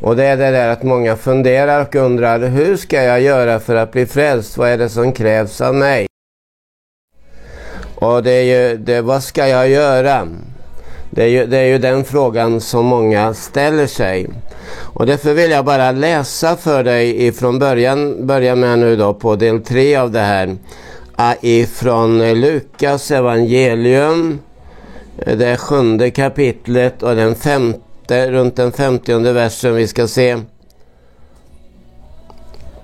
Och det är det där att många funderar och undrar hur ska jag göra för att bli frälst? Vad är det som krävs av mig? Och det är ju, det, vad ska jag göra? Det är, ju, det är ju den frågan som många ställer sig. Och därför vill jag bara läsa för dig ifrån början, börja med nu då på del tre av det här. Ah, ifrån Lukas evangelium, det sjunde kapitlet och den femte, runt den femtionde versen vi ska se.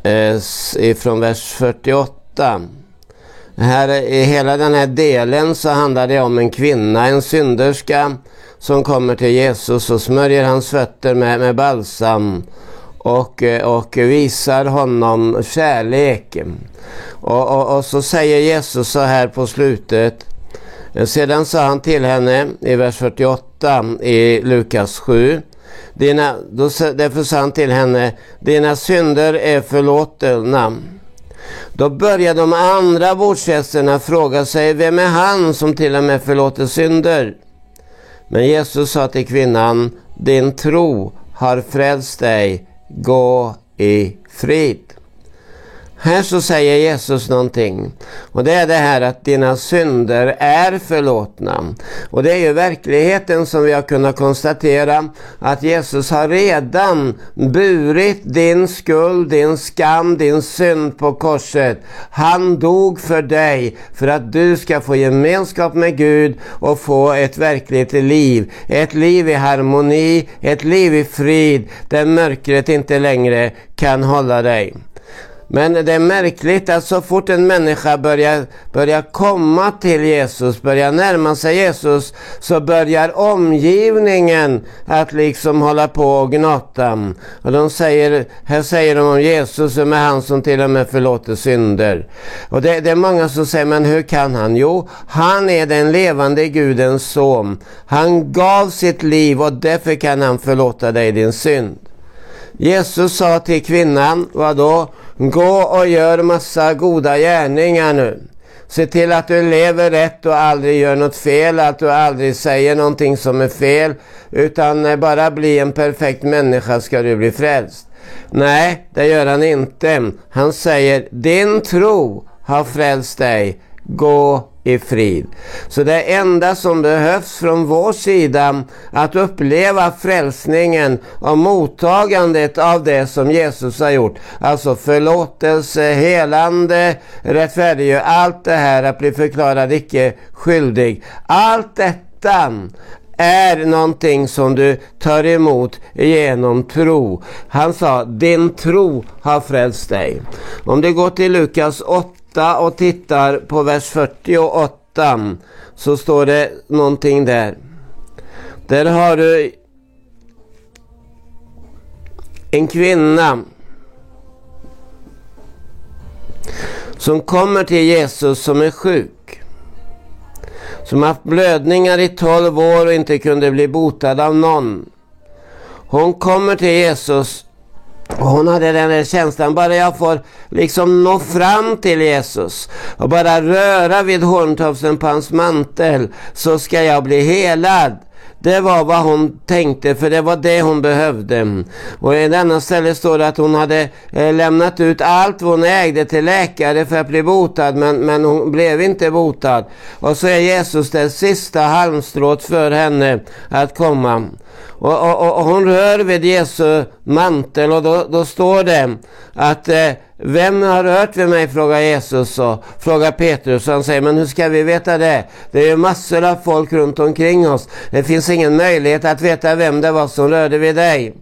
Eh, ifrån vers 48. Här, I hela den här delen så handlar det om en kvinna, en synderska, som kommer till Jesus och smörjer hans fötter med, med balsam och, eh, och visar honom kärlek. Och, och, och så säger Jesus så här på slutet. Eh, sedan sa han till henne i vers 48 i Lukas 7. Dina, då, därför sa han till henne, dina synder är förlåtna. Då började de andra bordsgästerna fråga sig, vem är han som till och med förlåter synder? Men Jesus sa till kvinnan, din tro har frälst dig, gå i frid. Här så säger Jesus någonting. Och det är det här att dina synder är förlåtna. Och det är ju verkligheten som vi har kunnat konstatera att Jesus har redan burit din skuld, din skam, din synd på korset. Han dog för dig för att du ska få gemenskap med Gud och få ett verkligt liv. Ett liv i harmoni, ett liv i frid där mörkret inte längre kan hålla dig. Men det är märkligt att så fort en människa börjar, börjar komma till Jesus, börjar närma sig Jesus, så börjar omgivningen att liksom hålla på och gnata. Och de säger, här säger de om Jesus, som är han som till och med förlåter synder. Och det, det är många som säger, men hur kan han? Jo, han är den levande Gudens son. Han gav sitt liv och därför kan han förlåta dig din synd. Jesus sa till kvinnan, vadå? Gå och gör massa goda gärningar nu. Se till att du lever rätt och aldrig gör något fel, att du aldrig säger någonting som är fel. Utan bara bli en perfekt människa ska du bli frälst. Nej, det gör han inte. Han säger, din tro har frälst dig. Gå i frid. Så det enda som behövs från vår sida att uppleva frälsningen och mottagandet av det som Jesus har gjort. Alltså förlåtelse, helande, rättfärdiggör, allt det här att bli förklarad icke skyldig. Allt detta är någonting som du tar emot genom tro. Han sa, din tro har frälst dig. Om du går till Lukas 8 och tittar på vers 48 så står det någonting där. Där har du en kvinna som kommer till Jesus som är sjuk. Som haft blödningar i 12 år och inte kunde bli botad av någon. Hon kommer till Jesus och hon hade den där känslan, bara jag får liksom nå fram till Jesus och bara röra vid horntofsen på hans mantel så ska jag bli helad. Det var vad hon tänkte, för det var det hon behövde. Och i denna ställe står det att hon hade eh, lämnat ut allt vad hon ägde till läkare för att bli botad, men, men hon blev inte botad. Och så är Jesus det sista halmstrået för henne att komma. Och, och, och hon rör vid Jesu mantel och då, då står det att eh, vem har rört vid mig? frågar Jesus och frågar Petrus. Och han säger, men hur ska vi veta det? Det är ju massor av folk runt omkring oss. Det finns ingen möjlighet att veta vem det var som rörde vid dig.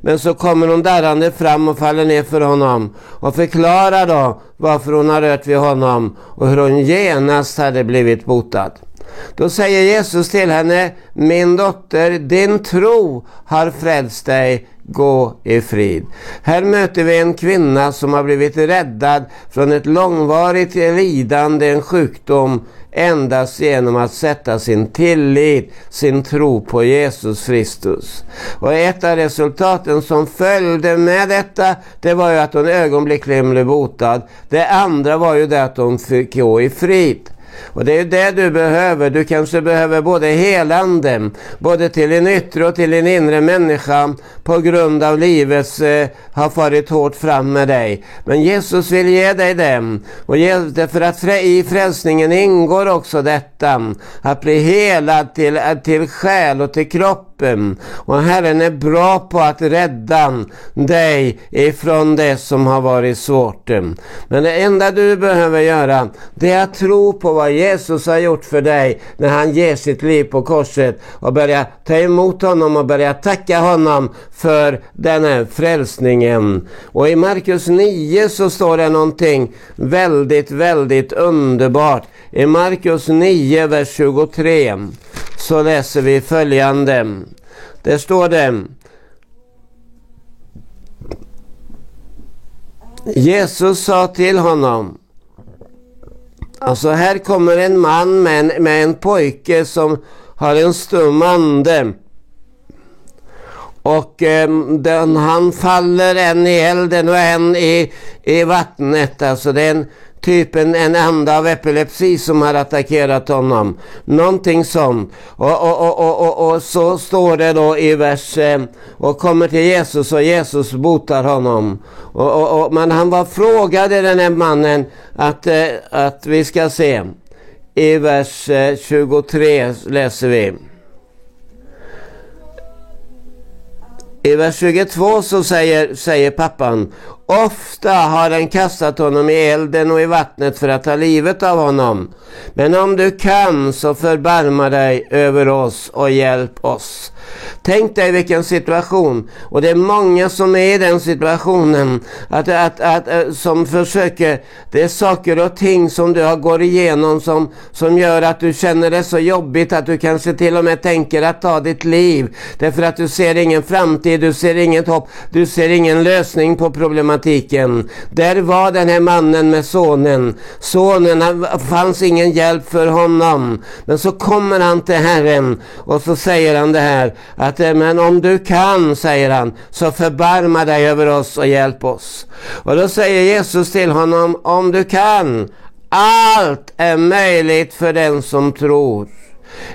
Men så kommer hon darrande fram och faller ner för honom och förklarar då varför hon har rört vid honom och hur hon genast hade blivit botad. Då säger Jesus till henne, min dotter, din tro har frälst dig, gå i frid. Här möter vi en kvinna som har blivit räddad från ett långvarigt lidande, en sjukdom, endast genom att sätta sin tillit, sin tro på Jesus Kristus. Och ett av resultaten som följde med detta, det var ju att hon ögonblickligen blev botad. Det andra var ju det att hon fick gå i frid. Och det är det du behöver. Du kanske behöver både helande, både till din yttre och till din inre människa på grund av livets eh, har farit hårt fram med dig. Men Jesus vill ge dig dem. Och ge, för att i frälsningen ingår också detta. Att bli helad till, eh, till själ och till kropp och Herren är bra på att rädda dig ifrån det som har varit svårt. Men det enda du behöver göra det är att tro på vad Jesus har gjort för dig när han ger sitt liv på korset och börja ta emot honom och börja tacka honom för den här frälsningen. Och i Markus 9 så står det någonting väldigt, väldigt underbart. I Markus 9, vers 23 så läser vi följande. Det står det. Jesus sa till honom. Alltså här kommer en man med en, med en pojke som har en stum ande. Och eh, den, han faller en i elden och en i, i vattnet. Alltså det är en typ en, en anda av epilepsi som har attackerat honom. Någonting sånt. Och, och, och, och, och, och så står det då i vers eh, och kommer till Jesus och Jesus botar honom. Och, och, och, men han var frågade den här mannen att, eh, att vi ska se. I vers eh, 23 läser vi. I vers 22 så säger, säger pappan Ofta har den kastat honom i elden och i vattnet för att ta livet av honom. Men om du kan så förbarma dig över oss och hjälp oss. Tänk dig vilken situation. Och det är många som är i den situationen. Att, att, att, eh, som försöker. Det är saker och ting som du har gått igenom som, som gör att du känner det så jobbigt att du kanske till och med tänker att ta ditt liv. Därför att du ser ingen framtid, du ser inget hopp, du ser ingen lösning på problematiken. Där var den här mannen med sonen. Sonen, fanns ingen hjälp för honom. Men så kommer han till Herren och så säger han det här att eh, men om du kan, säger han, så förbarma dig över oss och hjälp oss. Och då säger Jesus till honom, om du kan, allt är möjligt för den som tror.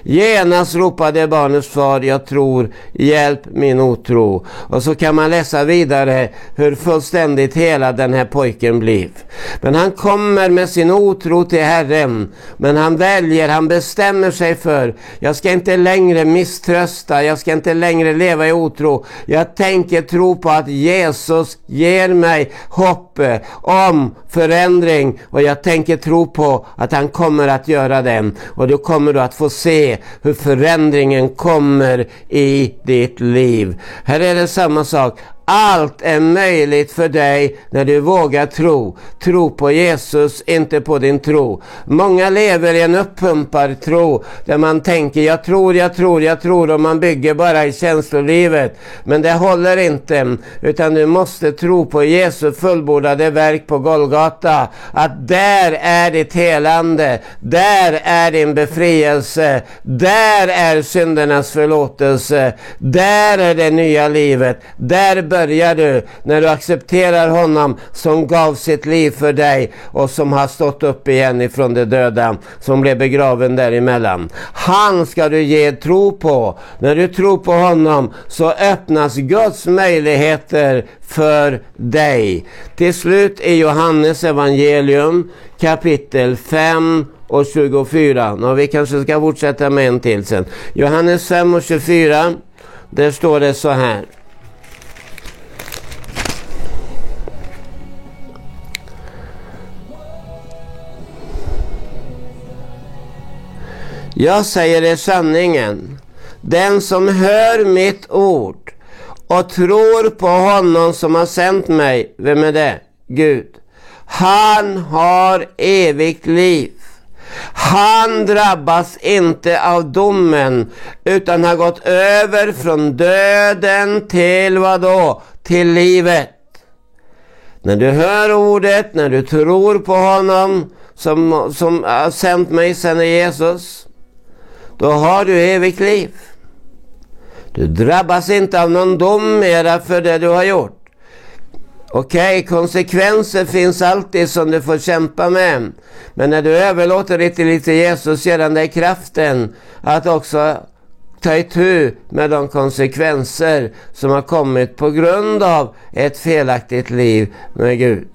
Genast ropade barnets far, jag tror, hjälp min otro. Och så kan man läsa vidare hur fullständigt hela den här pojken blev. Men han kommer med sin otro till Herren. Men han väljer, han bestämmer sig för, jag ska inte längre misströsta, jag ska inte längre leva i otro. Jag tänker tro på att Jesus ger mig hopp om förändring och jag tänker tro på att han kommer att göra den. Och då kommer du att få se se hur förändringen kommer i ditt liv. Här är det samma sak. Allt är möjligt för dig när du vågar tro. Tro på Jesus, inte på din tro. Många lever i en uppumpad tro där man tänker jag tror, jag tror, jag tror och man bygger bara i känslolivet. Men det håller inte. Utan du måste tro på Jesu fullbordade verk på Golgata. Att där är ditt helande. Där är din befrielse. Där är syndernas förlåtelse. Där är det nya livet. Där börjar du när du accepterar honom som gav sitt liv för dig och som har stått upp igen ifrån de döda, som blev begraven däremellan. Han ska du ge tro på. När du tror på honom så öppnas Guds möjligheter för dig. Till slut i Johannes evangelium kapitel 5 och 24. Nå, vi kanske ska fortsätta med en till sen. Johannes 5 och 24. Där står det så här. Jag säger er sanningen. Den som hör mitt ord och tror på honom som har sänt mig, vem är det? Gud. Han har evigt liv. Han drabbas inte av domen utan har gått över från döden till vad då? Till livet. När du hör ordet, när du tror på honom som, som har sänt mig, sen Jesus, då har du evigt liv. Du drabbas inte av någon dom mera för det du har gjort. Okej, okay, konsekvenser finns alltid som du får kämpa med. Men när du överlåter ditt liv till Jesus ger han dig kraften att också ta itu med de konsekvenser som har kommit på grund av ett felaktigt liv med Gud.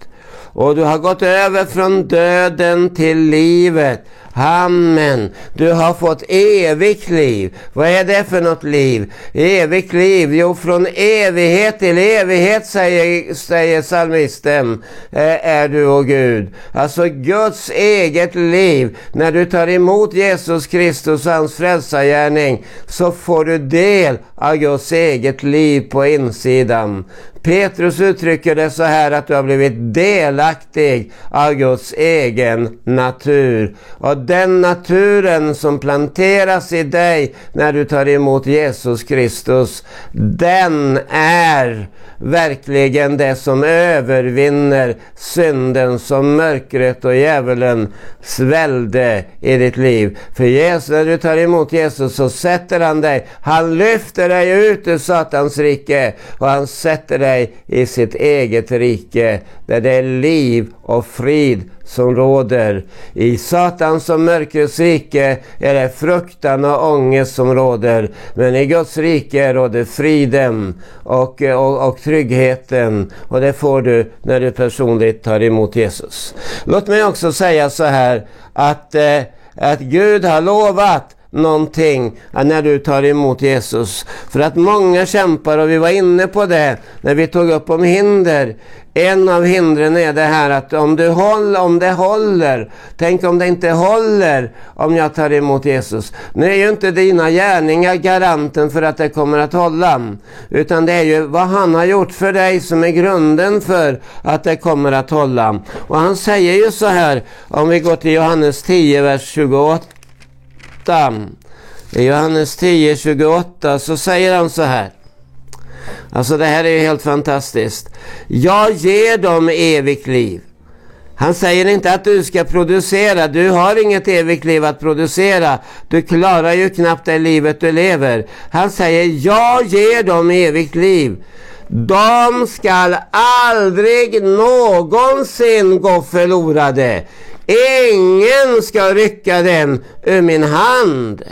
Och du har gått över från döden till livet. Amen. Du har fått evigt liv. Vad är det för något liv? Evigt liv? Jo, från evighet till evighet säger, säger psalmisten eh, är du och Gud. Alltså Guds eget liv. När du tar emot Jesus Kristus och hans frälsargärning så får du del av Guds eget liv på insidan. Petrus uttrycker det så här att du har blivit delaktig av Guds egen natur. Och den naturen som planteras i dig när du tar emot Jesus Kristus, den är verkligen det som övervinner synden som mörkret och djävulen svällde i ditt liv. För Jesus, när du tar emot Jesus så sätter han dig, han lyfter dig ut ur Satans rike och han sätter dig i sitt eget rike där det är liv och frid som råder. I Satans och mörkrets rike är det fruktan och ångest som råder. Men i Guds rike råder friden och, och, och tryggheten. Och det får du när du personligt tar emot Jesus. Låt mig också säga så här att, eh, att Gud har lovat någonting när du tar emot Jesus. För att många kämpar, och vi var inne på det när vi tog upp om hinder. En av hindren är det här att om, du håller, om det håller, tänk om det inte håller om jag tar emot Jesus. Nu är ju inte dina gärningar garanten för att det kommer att hålla. Utan det är ju vad han har gjort för dig som är grunden för att det kommer att hålla. Och han säger ju så här, om vi går till Johannes 10, vers 28. I Johannes 10, 28 så säger han så här. Alltså det här är ju helt fantastiskt. Jag ger dem evigt liv. Han säger inte att du ska producera. Du har inget evigt liv att producera. Du klarar ju knappt det livet du lever. Han säger jag ger dem evigt liv. De skall aldrig någonsin gå förlorade. Ingen ska rycka dem ur min hand.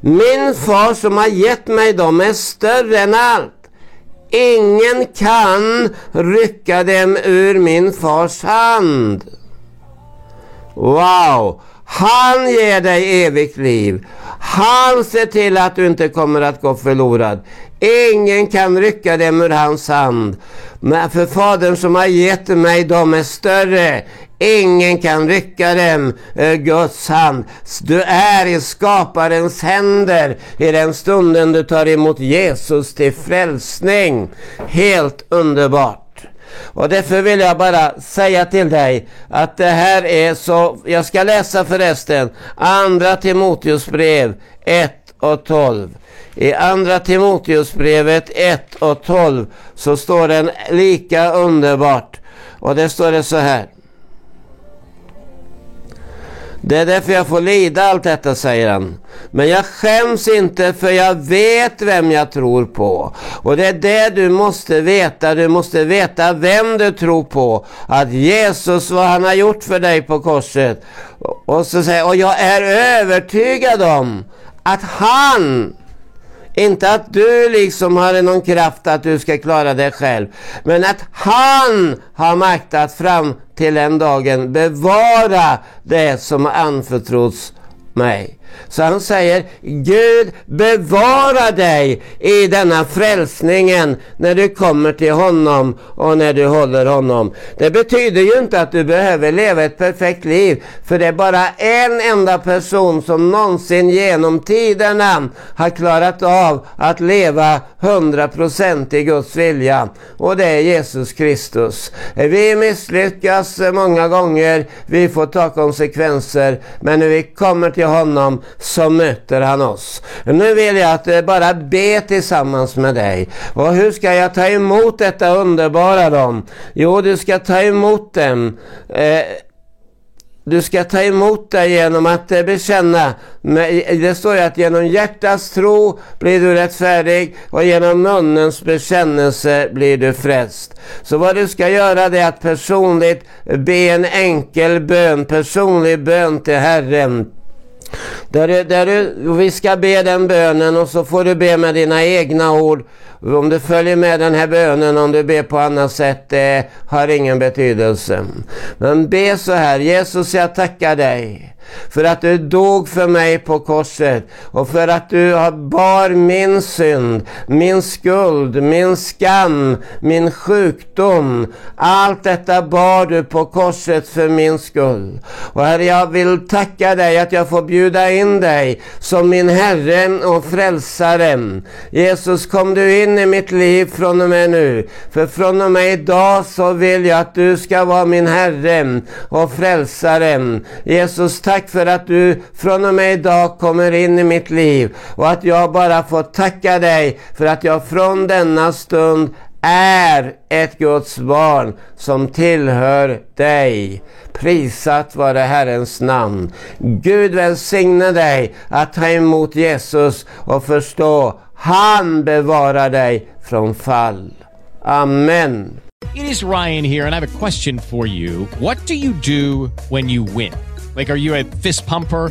Min far som har gett mig dem är större än allt. Ingen kan rycka dem ur min fars hand. Wow! Han ger dig evigt liv. Han ser till att du inte kommer att gå förlorad. Ingen kan rycka dem ur hans hand. Men för Fadern som har gett mig dem är större. Ingen kan rycka den ur Guds hand. Du är i skaparens händer i den stunden du tar emot Jesus till frälsning. Helt underbart. Och därför vill jag bara säga till dig att det här är så, jag ska läsa förresten, andra Timoteus brev 1 och 12. I andra Timoteusbrevet 1 och 12 så står det lika underbart. Och det står det så här. Det är därför jag får lida allt detta, säger han. Men jag skäms inte för jag vet vem jag tror på. Och det är det du måste veta. Du måste veta vem du tror på. Att Jesus, vad han har gjort för dig på korset. Och så säger och jag är övertygad om att han inte att du liksom har någon kraft att du ska klara dig själv. Men att han har makt att fram till den dagen bevara det som anförtrotts mig. Så han säger Gud bevara dig i denna frälsningen när du kommer till honom och när du håller honom. Det betyder ju inte att du behöver leva ett perfekt liv för det är bara en enda person som någonsin genom tiderna har klarat av att leva 100% i Guds vilja och det är Jesus Kristus. Vi misslyckas många gånger, vi får ta konsekvenser men när vi kommer till honom så möter han oss. Nu vill jag att eh, bara be tillsammans med dig. Och hur ska jag ta emot detta underbara då? Jo, du ska ta emot dem. Eh, du ska ta emot det genom att eh, bekänna. Det står ju att genom hjärtats tro blir du rättfärdig och genom munnens bekännelse blir du frälst. Så vad du ska göra det är att personligt be en enkel bön, personlig bön till Herren. Där du, där du, vi ska be den bönen och så får du be med dina egna ord. Om du följer med den här bönen, om du ber på annat sätt, det har ingen betydelse. Men be så här, Jesus jag tackar dig för att du dog för mig på korset och för att du bar min synd, min skuld, min skam, min sjukdom. Allt detta bar du på korset för min skull. Och Herre, jag vill tacka dig att jag får bjuda in dig som min Herre och Frälsare. Jesus, kom du in i mitt liv från och med nu. För från och med idag så vill jag att du ska vara min Herre och Frälsare. Jesus, Tack för att du från och med idag kommer in i mitt liv och att jag bara får tacka dig för att jag från denna stund är ett Guds barn som tillhör dig. Prisat vare Herrens namn. Gud välsigne dig att ta emot Jesus och förstå, han bevarar dig från fall. Amen. It is Ryan here and I have a question for you. What do you do when you win? Like, are you a fist pumper?